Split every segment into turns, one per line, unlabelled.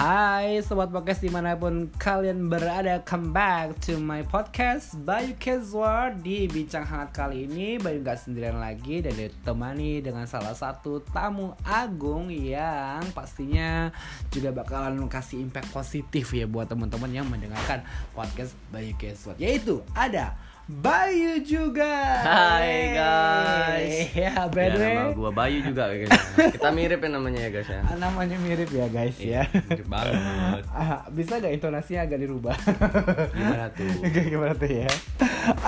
Hai sobat podcast di mana pun kalian berada Come back to my podcast Bayu Kezwar Di bincang hangat kali ini Bayu gak sendirian lagi Dan ditemani dengan salah satu tamu agung Yang pastinya juga bakalan kasih impact positif ya Buat teman-teman yang mendengarkan podcast Bayu Kezwar Yaitu ada Bayu juga.
Hai guys.
Ya, by
Ya, nama gua Bayu juga guys. Kita mirip ya namanya ya guys ya.
namanya mirip ya guys ya.
Mirip banget.
Ah, bisa gak intonasinya agak dirubah?
Gimana tuh?
Gimana tuh ya?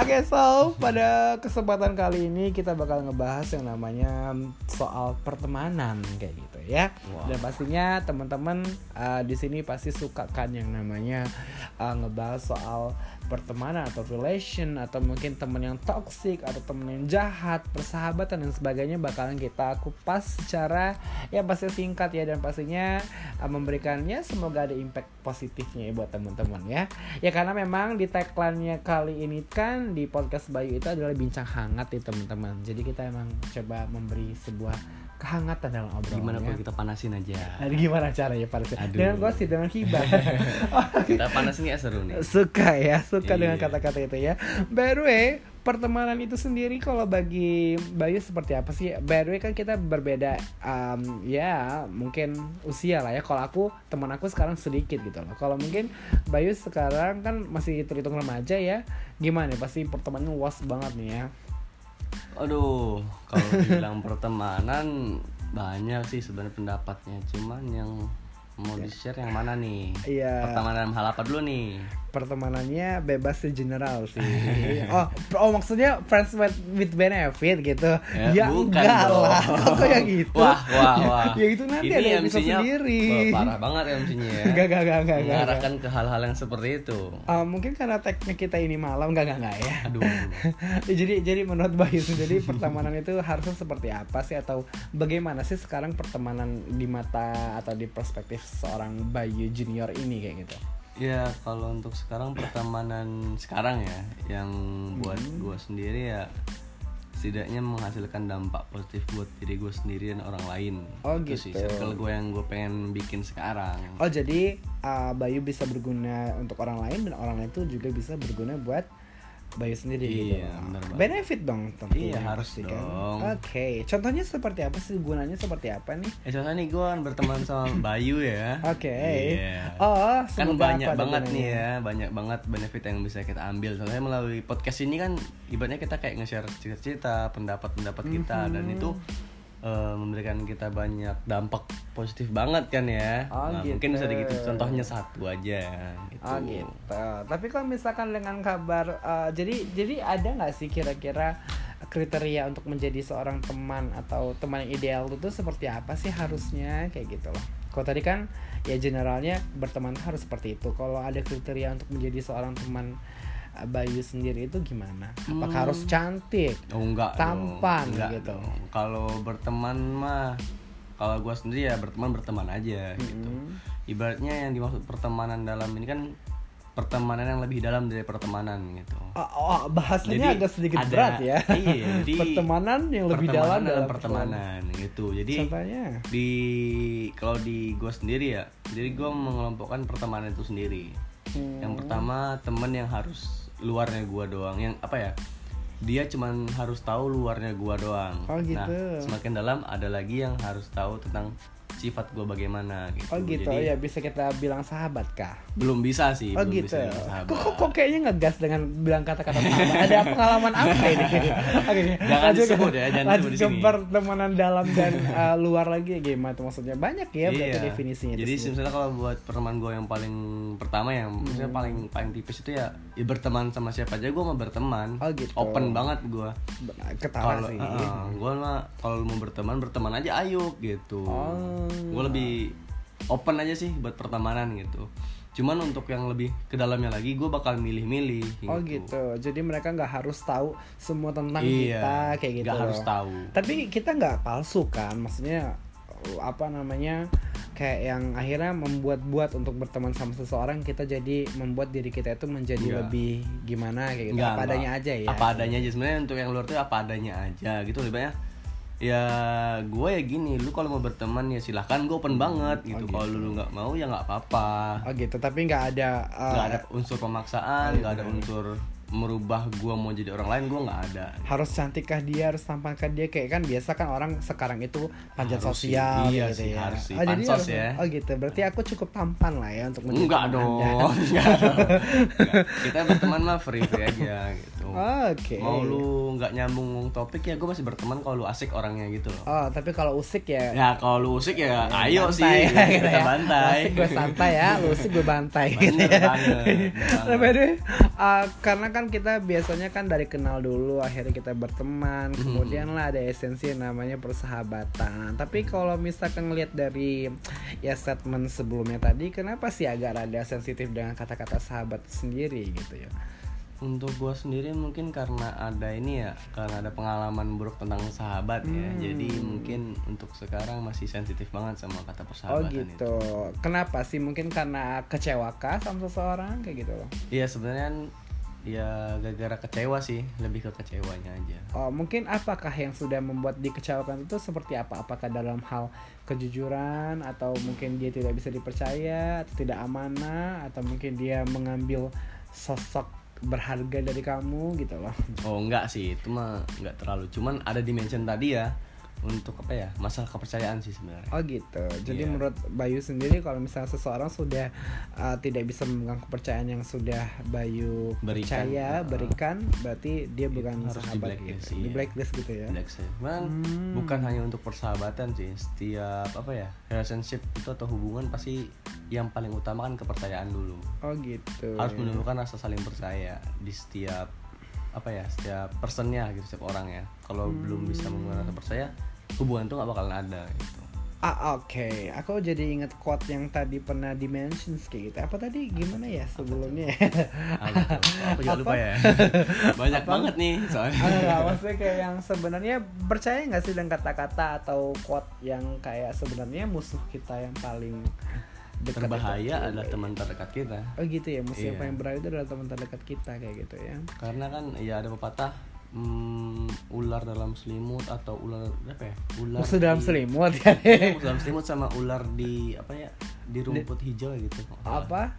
Oke, so pada kesempatan kali ini kita bakal ngebahas yang namanya soal pertemanan kayak gitu ya.
Wow.
Dan pastinya teman-teman uh, di sini pasti suka kan yang namanya uh, ngebahas soal pertemanan atau relation atau mungkin teman yang toxic atau teman yang jahat, persahabatan dan sebagainya bakalan kita kupas secara ya pasti singkat ya dan pastinya uh, memberikannya semoga ada impact positifnya ya buat teman-teman ya. Ya karena memang di tagline-nya kali ini kan di podcast Bayu itu adalah bincang hangat ya teman-teman. Jadi kita emang coba memberi sebuah kehangatan dalam obrolannya.
Gimana kalau kita panasin aja?
Nah, gimana caranya pada
Aduh.
Dengan gosip, dengan hibah.
Kita panasin ya seru nih.
suka ya, suka dengan
Iya.
kata-kata itu ya. By the way, pertemanan itu sendiri kalau bagi Bayu seperti apa sih? By the way kan kita berbeda um, ya mungkin usia lah ya. Kalau aku teman aku sekarang sedikit gitu loh. Kalau mungkin Bayu sekarang kan masih terhitung remaja ya. Gimana? Pasti pertemanan luas banget nih ya.
Aduh, kalau dibilang pertemanan banyak sih sebenarnya pendapatnya. Cuman yang mau di share yang mana nih?
Iya.
Pertemanan hal apa dulu nih?
Pertemanannya bebas sih general sih. oh, oh maksudnya friends with, with benefit gitu. Ya,
bukan
enggak
dong.
lah. Kok kayak gitu?
Wah, wah, wah.
ya itu nanti
Ini
ada episode
MC-nya,
sendiri.
wah, parah banget ya MC-nya ya.
Enggak, enggak, enggak, enggak.
Mengarahkan ke hal-hal yang seperti itu.
Uh, mungkin karena tagnya kita ini malam enggak enggak enggak ya.
Aduh.
Ya, jadi jadi menurut Bayu sendiri pertemanan itu harusnya seperti apa sih atau bagaimana sih sekarang pertemanan di mata atau di perspektif seorang Bayu junior ini kayak gitu?
Ya kalau untuk sekarang pertemanan sekarang ya yang buat
Hmm.
gue sendiri ya setidaknya menghasilkan dampak positif buat diri gue sendiri dan orang lain.
Oh,
Itu sih
gitu.
circle gue yang gue pengen bikin sekarang.
Oh jadi uh, Bayu bisa berguna untuk orang lain dan orang lain itu juga bisa berguna buat Bayu sendiri gitu.
Iya, benar banget.
Benefit dong tentunya.
Iya, harus
pasti kan.
dong.
Oke, contohnya seperti apa sih gunanya seperti apa nih?
Eh soalnya nih gue kan berteman sama Bayu ya.
Oke.
Iya.
Oh,
kan banyak
apa
banget
gunanya?
nih ya banyak banget benefit yang bisa kita ambil soalnya melalui podcast ini kan ibaratnya kita kayak nge-share cerita-cerita pendapat-pendapat kita dan
Mhm.
itu eh, memberikan kita banyak dampak positif banget kan ya
Oh,
nah,
gitu.
mungkin bisa gitu contohnya satu aja gitu.
Oh gitu. Tapi kalau misalkan dengan kabar, uh, jadi jadi ada nggak sih kira-kira kriteria untuk menjadi seorang teman atau teman yang ideal itu seperti apa sih harusnya kayak gitu loh. Kalau tadi kan ya generalnya berteman harus seperti itu. Kalau ada kriteria untuk menjadi seorang teman uh, Bayu sendiri itu gimana? Apakah
Hmm.
harus cantik?
Oh enggak
Tampan
dong. enggak
gitu.
Kalau berteman mah kalau gua sendiri ya berteman berteman aja gitu.
Mm.
Ibaratnya yang dimaksud pertemanan dalam ini kan pertemanan yang lebih dalam dari pertemanan gitu.
Oh, oh, bahasanya
Jadi
agak sedikit
ada-
berat ya.
iya, jadi
pertemanan yang lebih dalam
Pertemanan
dalam
pertemanan gitu. Jadi
Contohnya.
di kalau di gue sendiri ya, jadi gue mengelompokkan pertemanan itu sendiri.
Hmm.
Yang pertama temen yang harus luarnya gua doang, yang apa ya? Dia cuman harus tahu luarnya gua doang.
Oh, gitu.
Nah, semakin dalam ada lagi yang harus tahu tentang sifat gua bagaimana gitu.
Oh gitu
Jadi,
ya bisa kita bilang sahabat kah?
belum bisa sih,
Oh
belum
gitu.
bisa sahabat.
Kok, kok, kok kayaknya ngegas dengan bilang kata-kata sahabat? Ada pengalaman apa ini? Oke,
Jangan
lanjut ke-
disebut ya, jangan
lanjut
disebut di
ke pertemanan dalam dan uh, luar lagi gimana tuh maksudnya banyak ya berarti
Iya.
definisinya.
Jadi misalnya kalau buat perteman gue yang paling pertama yang misalnya
Hmm.
paling paling tipis itu ya, ya berteman sama siapa aja gue mau berteman.
Oh, gitu.
Open banget gue.
ketawa
Kalau
sih.
gue mah kalau mau berteman berteman aja ayo gitu.
Oh.
Gue lebih open aja sih buat pertemanan gitu. Cuman untuk yang lebih ke dalamnya lagi gue bakal milih-milih
Oh gitu. Jadi mereka nggak harus tahu semua tentang
Iya,
kita kayak gitu.
nggak harus tahu.
Tapi kita nggak palsu kan? Maksudnya apa namanya kayak yang akhirnya membuat-buat untuk berteman sama seseorang kita jadi membuat diri kita itu menjadi
Enggak.
lebih gimana kayak gitu
Enggak,
apa adanya aja ya
Apa adanya aja sebenarnya untuk yang luar tuh apa adanya aja gitu lebih banyak. Ya gue ya gini lu kalau mau berteman ya silahkan gue open banget gitu. kalau lu nggak mau ya nggak apa-apa.
Oh gitu. Tapi nggak ada uh,
nggak ada unsur pemaksaan nggak ada unsur merubah gua mau jadi orang lain gua nggak ada
harus cantikkah dia harus tampankah dia kayak kan biasa kan orang sekarang itu panjat
Harus
sosial
iya
gitu
sih,
ya
harus sih.
oh, jadi harus-
ya.
oh gitu berarti aku cukup tampan lah ya untuk menjadi
enggak dong
Anda.
enggak dong Enggak. kita berteman mah free free aja gitu
oke
mau lu nggak nyambung topik ya gue masih berteman kalau lu asik orangnya gitu loh
oh tapi kalau usik ya
ya kalau lu usik ya ayo sih
bantai, gitu
kita
ya.
bantai
Usik gue santai ya, lu usik gue bantai gitu ya.
banget, bener
Nah, by the way, uh, karena kan kita biasanya kan dari kenal dulu akhirnya kita berteman,
Hmm.
kemudian lah ada esensi yang namanya persahabatan. Tapi kalau misalkan ngelihat dari ya statement sebelumnya tadi, kenapa sih agak rada sensitif dengan kata-kata sahabat sendiri gitu ya?
untuk gue sendiri mungkin karena ada ini ya karena ada pengalaman buruk tentang sahabat ya
Hmm.
jadi mungkin untuk sekarang masih sensitif banget sama kata
Oh
persahabatan itu
gitu. Kenapa sih? Mungkin karena kecewakah sama seseorang kayak gitu loh?
Iya sebenarnya kan, ya gara-gara kecewa sih lebih ke kecewanya aja
Oh, mungkin apakah yang sudah membuat dikecewakan itu seperti apa? Apakah dalam hal kejujuran atau mungkin dia tidak bisa dipercaya atau tidak amanah atau mungkin dia mengambil sosok berharga dari kamu gitu loh.
oh enggak sih itu mah enggak terlalu cuman ada dimension tadi ya untuk apa ya masalah kepercayaan sih sebenarnya
Oh gitu. Jadi
Iya.
menurut Bayu sendiri kalau misalnya seseorang sudah uh, tidak bisa memegang kepercayaan yang sudah Bayu
Berikan,
percaya,
uh,
berikan, berarti dia bukan
harus
sahabat
di-blacklist,
gitu.
iya.
Di blacklist gitu ya.
Relax ya. Cuman
Hmm.
bukan hanya untuk persahabatan sih setiap apa ya relationship itu atau hubungan pasti yang paling utama kan kepercayaan dulu
Oh gitu.
harus menumbuhkan rasa saling percaya di setiap apa ya setiap personnya gitu setiap orang ya kalau belum bisa menggunakan rasa percaya hubungan itu nggak bakalan ada gitu
Ah oke, aku jadi inget quote yang tadi pernah dimention kayak gitu. Apa tadi gimana ya sebelumnya?
Apa tuh? aku juga lupa ya banyak banget nih soalnya
Ah, nggak, maksudnya kayak yang sebenarnya percaya nggak sih dengan kata-kata atau quote yang kayak sebenarnya musuh kita yang paling dekat
berbahaya
itu-
adalah teman terdekat kita
Oh gitu ya, musuh yang
Iya.
paling berbahaya itu adalah teman terdekat kita kayak gitu ya.
karena kan ya ada pepatah hmm, ular dalam selimut atau ular apa ya ular
Musuh dalam
di-
selimut ya.
Iya, musuh dalam selimut sama ular di apa ya di rumput hijau gitu
apa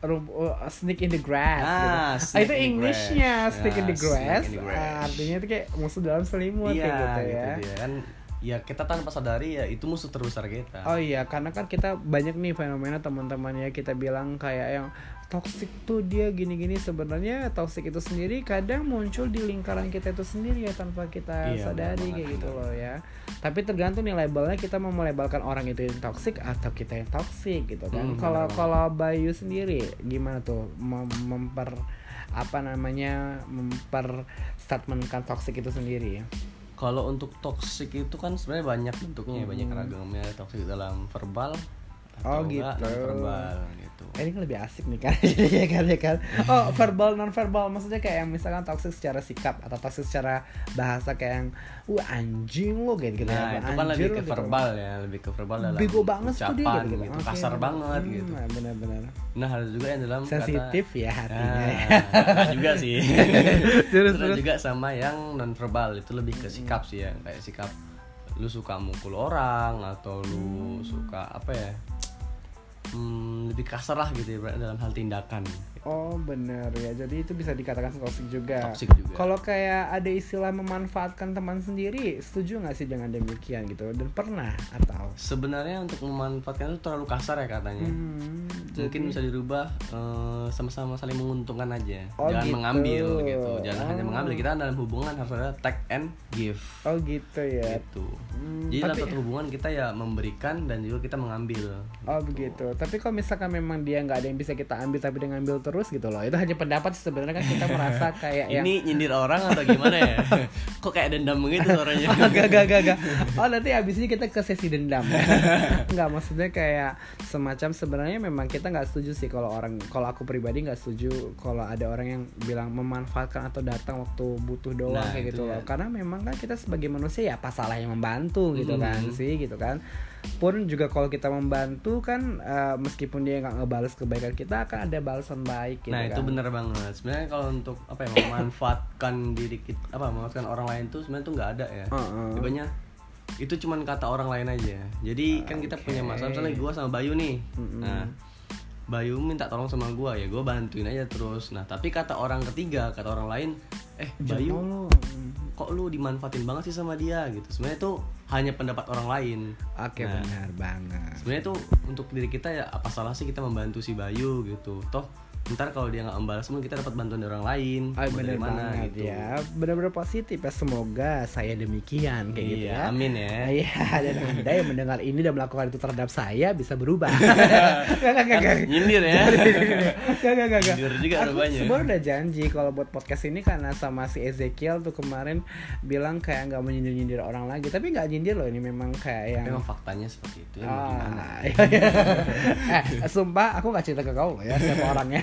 Rum- oh, snake in the grass
Ah,
gitu. Ah, itu
in the
Englishnya
grass.
snake in the
Ah,
grass,
in the
Ah,
grass.
artinya itu kayak musuh dalam selimut kayak gitu
gitu
ya
dia kan ya kita tanpa sadari ya itu musuh terbesar kita
oh iya karena kan kita banyak nih fenomena teman-teman ya kita bilang kayak yang toxic tuh dia gini-gini. Sebenarnya toxic itu sendiri kadang muncul di lingkaran kita itu sendiri ya tanpa kita
Iya,
sadari kayak gitu loh ya. Tapi tergantung nih labelnya kita mau melabelkan orang itu yang toxic atau kita yang toxic gitu kan.
Hmm,
kalau
benar
kalau Bayu sendiri gimana tuh? Mem- memper apa namanya memper statementkan toxic itu sendiri ya?
Kalau untuk toxic itu kan sebenarnya banyak bentuknya
Hmm.
banyak ragamnya toxic dalam verbal
Oh,
atau enggak
gitu.
non verbal gitu.
Eh, ini kan lebih asik nih kan ya kan ya kan. Oh verbal non verbal maksudnya kayak yang misalkan toxic secara sikap atau toxic secara bahasa kayak yang wah anjing lo gitu gitu
nah
ya
itu kan lebih ke
gitu.
verbal ya lebih ke verbal dalam
bego banget tuh dia
ucapan
gitu,
gitu,
Oke.
kasar banget
Hmm,
gitu.
benar-benar.
Nah ada juga yang dalam
sensitif
kata,
ya hatinya
Nah,
ya.
juga sih.
Terus,
Terus
terus.
juga sama yang non verbal itu lebih ke sikap sih ya kayak sikap lu suka mukul orang atau lu suka apa ya hmm, lebih kasar lah gitu ya dalam hal tindakan
Oh bener ya, jadi itu bisa dikatakan toxic juga.
Toxic juga.
Kalau kayak ada istilah memanfaatkan teman sendiri, setuju nggak sih dengan demikian gitu? Dan pernah atau?
sebenarnya untuk memanfaatkan itu terlalu kasar ya katanya
Hmm,
mungkin bisa dirubah eh, sama-sama saling menguntungkan aja
Oh,
jangan
gitu.
mengambil gitu jangan hanya
Oh.
mengambil kita dalam hubungan harus ada take and give
Oh gitu ya.
gitu
Hmm,
jadi dalam
tapi-
satu hubungan kita ya memberikan dan juga kita mengambil
Oh begitu. Tapi kalau misalkan memang dia nggak ada yang bisa kita ambil tapi dia ngambil terus gitu loh. Itu hanya pendapat sebenarnya kan kita merasa kayak yang
ini nyindir orang atau gimana ya kok kayak dendam gitu suaranya
Gak, gak, gak, gak. Oh nanti abis ini kita ke sesi dendam Nggak maksudnya kayak Semacam sebenarnya memang kita nggak setuju sih Kalau orang Kalau aku pribadi nggak setuju Kalau ada orang yang bilang memanfaatkan Atau datang waktu butuh doang
Nah,
kayak
itu
gitu
ya.
loh Karena memang kan kita sebagai manusia ya Apa salahnya membantu gitu
Hmm.
kan sih gitu kan Pun juga kalau kita membantu kan eh, Meskipun dia nggak ngebales kebaikan kita Akan ada balasan baik gitu
nah
kan.
itu bener banget. Sebenarnya kalau untuk apa ya memanfaatkan diri kita apa memanfaatkan orang lain tuh sebenarnya tuh nggak ada ya.
Heeh.
Ibaratnya itu cuman kata orang lain aja. Jadi kan kita punya masalah misalnya gue sama Bayu nih.
Mm-mm.
nah Bayu minta tolong sama gue ya gue bantuin aja terus. Nah tapi kata orang ketiga kata orang lain eh Bayu
Jangan lu.
kok lu dimanfaatin banget sih sama dia gitu sebenarnya itu hanya pendapat orang lain
Oke
Nah.
benar banget.
sebenarnya tuh untuk diri kita ya apa salah sih kita membantu si Bayu gitu toh ntar kalau dia nggak membalas pun kita dapat bantuan dari orang lain.
Oh, bener
dari mana
banget
gitu.
ya. Bener-bener positif ya. Semoga saya demikian Kayak gitu
Iya,
ya.
amin ya.
Iya. Dan anda yang mendengar ini Dan melakukan itu terhadap saya Bisa berubah. Gak gak gak gak
nyindir ya.
Gak gak gak gak
Nyindir juga
Aku sebenarnya udah janji Kalau buat podcast ini Karena sama si Ezekiel tuh kemarin Bilang kayak gak mau nyindir-nyindir orang lagi. Tapi gak nyindir loh Ini memang kayak yang
memang faktanya seperti itu ya
Ah, iya, iya. eh, sumpah aku gak cerita ke kau ya siapa orangnya.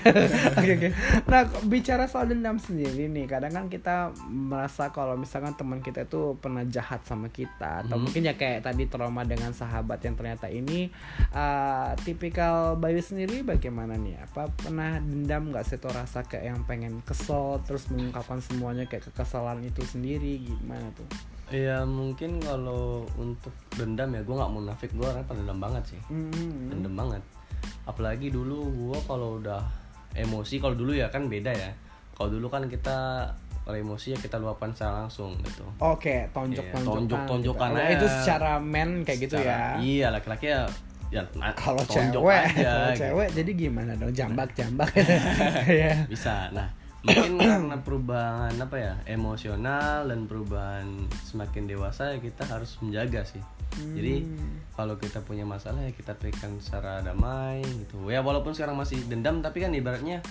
Oke oke. Nah bicara soal dendam sendiri nih, kadang kan kita merasa kalau misalkan teman kita itu pernah jahat sama kita, atau
Hmm.
mungkin ya kayak tadi trauma dengan sahabat yang ternyata ini uh, tipikal Bayu sendiri bagaimana nih? Apa pernah dendam nggak sih tuh rasa kayak yang pengen kesel terus mengungkapkan semuanya kayak kekesalan itu sendiri gimana tuh?
ya mungkin kalau untuk dendam ya gue nggak munafik gue orang pendendam banget sih
Hmm.
dendam banget apalagi dulu gue kalau udah emosi kalau dulu ya kan beda ya kalau dulu kan kita kalau emosi ya kita luapkan secara langsung gitu
Oke, tonjok
Iya,
tonjokan.
tonjok-tonjokan
gitu. Oh,
aja.
Itu secara men kayak gitu
Secara-
ya.
iya laki-laki ya ya
Kalau
tonjok
cewek,
aja,
kalau
gitu.
cewek jadi gimana dong? Jambak, jambak. Iya.
bisa nah mungkin karena perubahan apa ya emosional dan perubahan semakin dewasa ya kita harus menjaga sih jadi
Hmm.
kalau kita punya masalah ya kita berikan secara damai gitu ya walaupun sekarang masih dendam tapi kan ibaratnya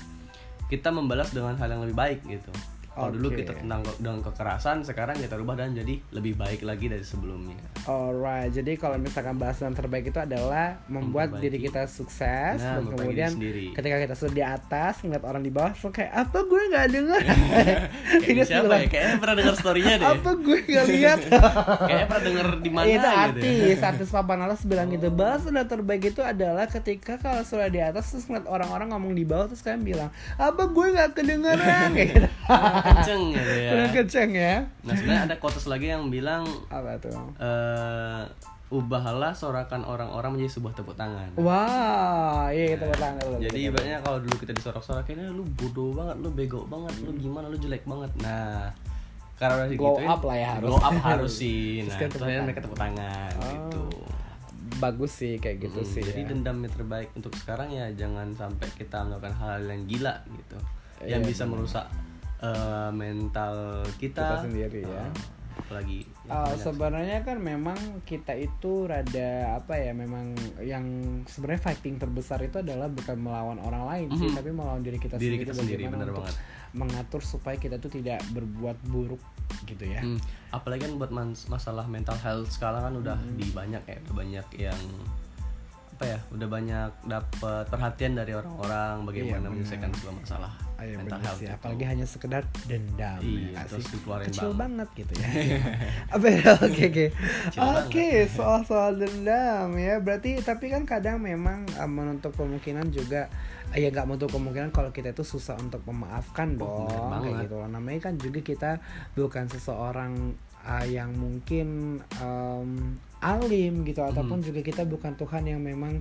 kita membalas dengan hal yang lebih baik gitu kalau dulu
Oke.
kita tentang dengan kekerasan sekarang kita rubah dan jadi lebih baik lagi dari sebelumnya
Alright, jadi kalau misalkan bahasan terbaik itu adalah membuat
Memperbaiki.
diri kita sukses
Nah,
dan kemudian ketika kita sudah di atas ngeliat orang di bawah, so kayak apa gue nggak dengar?
Kayaknya siapa ya? Kayaknya pernah dengar storynya deh
apa gue nggak lihat?
Kayaknya pernah denger di mana
itu
gitu ya.
artis artis papan alas bilang gitu bahas sudah terbaik itu adalah ketika kalau sudah di atas terus ngeliat orang-orang ngomong di bawah terus kalian bilang apa gue nggak kedengeran kayak gitu
Kenceng gitu ya
Kurang kenceng ya
Nah sebenarnya ada quotes lagi yang bilang
apa tuh
eh ubahlah sorakan orang-orang menjadi sebuah tepuk tangan.
wah iya kita bertanya dulu
Jadi ibaratnya kalau dulu kita disorak-sorakin, "Eh, lu bodoh banget, lu bego banget, lu gimana, lu jelek banget. Nah, karena udah
Glow
digituin,
up lah ya harus.
Glow up harus sih. Nah,
kan
terus
tepuk tangan.
mereka tepuk tangan
Oh,
gitu.
bagus sih kayak gitu
Hmm,
sih
Jadi
ya.
dendam yang terbaik untuk sekarang ya jangan sampai kita melakukan hal yang gila gitu.
Iya,
yang bisa
benar.
merusak eh, mental kita,
Kita sendiri ya.
Eh, apalagi ya,
Uh, sebenarnya kan memang kita itu rada apa ya memang yang sebenarnya fighting terbesar itu adalah bukan melawan orang lain sih
Mhm.
tapi melawan diri kita
Diri
sendiri
kita sendiri, benar banget.
mengatur supaya kita tuh tidak berbuat buruk gitu ya
Hmm, apalagi kan buat mans- masalah mental health sekarang kan udah
Hmm.
di banyak ya, udah banyak yang apa ya, udah banyak dapat perhatian dari orang-orang
Iya,
bagaimana
benar.
menyelesaikan sebuah masalah
Ayo
mental
bener
health
sih,
itu.
apalagi hanya sekedar dendam
Iya,
ya
terus dikeluarin
kecil
banget.
banget gitu ya apa ya oke oke oke soal soal dendam ya berarti tapi kan kadang memang uh, menutup kemungkinan juga uh, ya nggak menutup kemungkinan kalau kita itu susah untuk memaafkan
Oh,
dong kayak
banget.
gitu loh namanya kan juga kita bukan seseorang uh, yang mungkin um, alim gitu
Hmm.
ataupun juga kita bukan Tuhan yang memang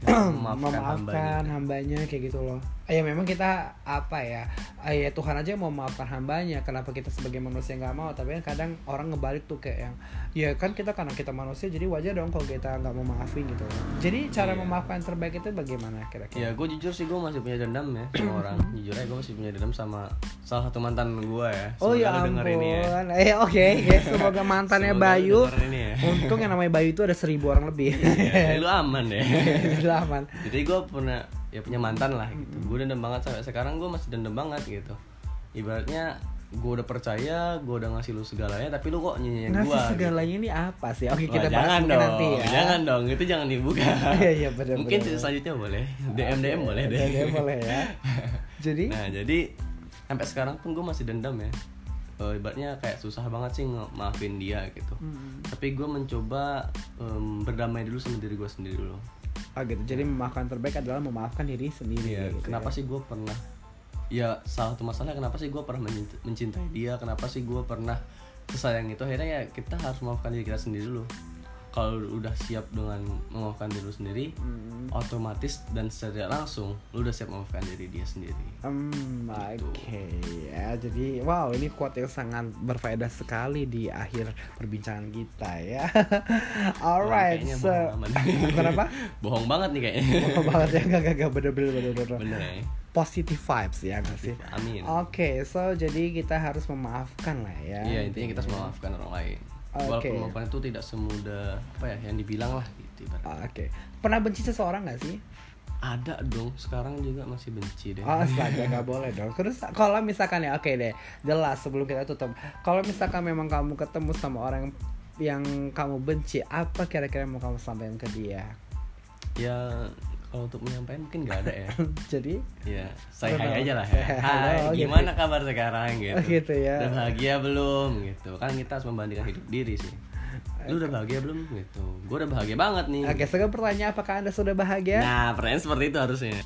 Memaafkan
memaafkan
hambanya.
hambanya kayak gitu loh ya memang kita apa ya ah, ya Tuhan aja mau memaafkan hambanya. Kenapa kita sebagai manusia nggak mau? Tapi kan kadang orang ngebalik tuh kayak yang ya kan kita karena kita manusia jadi wajar dong kalau kita nggak mau maafin gitu. Jadi cara
Iya.
memaafkan terbaik itu bagaimana kira-kira?
Ya gue jujur sih gue masih punya dendam ya sama orang. Jujur aja gue masih punya dendam sama salah satu mantan gue ya.
Oh ya
lu
ampun
ini ya.
eh oke ya semoga mantannya
Semoga lu
Bayu.
ini ya.
untung yang namanya Bayu itu ada seribu orang lebih.
Ya, lu aman deh
Udah aman.
Jadi gue pernah ya punya mantan lah gitu. Gue dendam banget sampai sekarang gue masih dendam banget gitu. Ibaratnya gue udah percaya gue udah ngasih lu segalanya tapi lu kok nyanyiin gue
ngasih segalanya ini apa sih? Oke kita bahas
jangan dong
nanti ya.
jangan dong itu jangan dibuka.
Iya, iya, benar,
mungkin
benar.
selanjutnya boleh. Dm dm boleh deh.
DM boleh ya. Jadi?
Nah jadi sampai sekarang pun gue masih dendam ya. Eh, ibaratnya kayak susah banget sih maafin dia gitu.
Hmm.
tapi gue mencoba em, berdamai dulu sama diri gue sendiri dulu
Oh gitu. Jadi memaafkan terbaik adalah memaafkan diri sendiri.
Iya,
gitu
kenapa
ya.
sih gue pernah ya salah satu masalah kenapa sih gue pernah mencint- mencintai dia kenapa sih gue pernah sesayang itu akhirnya ya kita harus memaafkan diri kita sendiri dulu kalau udah siap dengan memaafkan diri lu sendiri
Hmm.
otomatis dan secara langsung lu udah siap memaafkan diri dia sendiri
Hmm,
Gitu.
oke ya. Jadi wow, ini quote yang sangat berfaedah sekali di akhir perbincangan kita ya. Alright,
Kayaknya
so kenapa?
bohong banget nih kayaknya
Bohong banget ya, gak gak gak bener bener bener bener.
bener ya
Positive vibes ya nggak sih.
amin
Oke, so jadi kita harus memaafkan lah ya.
iya intinya kita harus memaafkan orang lain
Oke.
walaupun memaafkan itu tidak semudah apa ya yang dibilang lah gitu.
Oke, pernah benci seseorang gak sih?
ada dong sekarang juga masih benci deh
Oh, astaga nggak boleh dong. Terus kalau misalkan ya, oke deh, jelas sebelum kita tutup. Kalau misalkan memang kamu ketemu sama orang yang kamu benci, apa kira-kira yang mau kamu sampaikan ke dia?
ya kalau untuk menyampaikan mungkin nggak ada ya.
Jadi,
ya saya hai aja lah. Ya
Halo,
hai
gitu.
gimana kabar sekarang gitu.
Oh, gitu ya.
udah bahagia belum gitu. Kan kita harus membandingkan hidup diri sih. Lu udah bahagia belum gitu? Gue udah bahagia banget nih.
Oke, sekarang pertanyaan apakah anda sudah bahagia?
nah pertanyaan seperti itu harusnya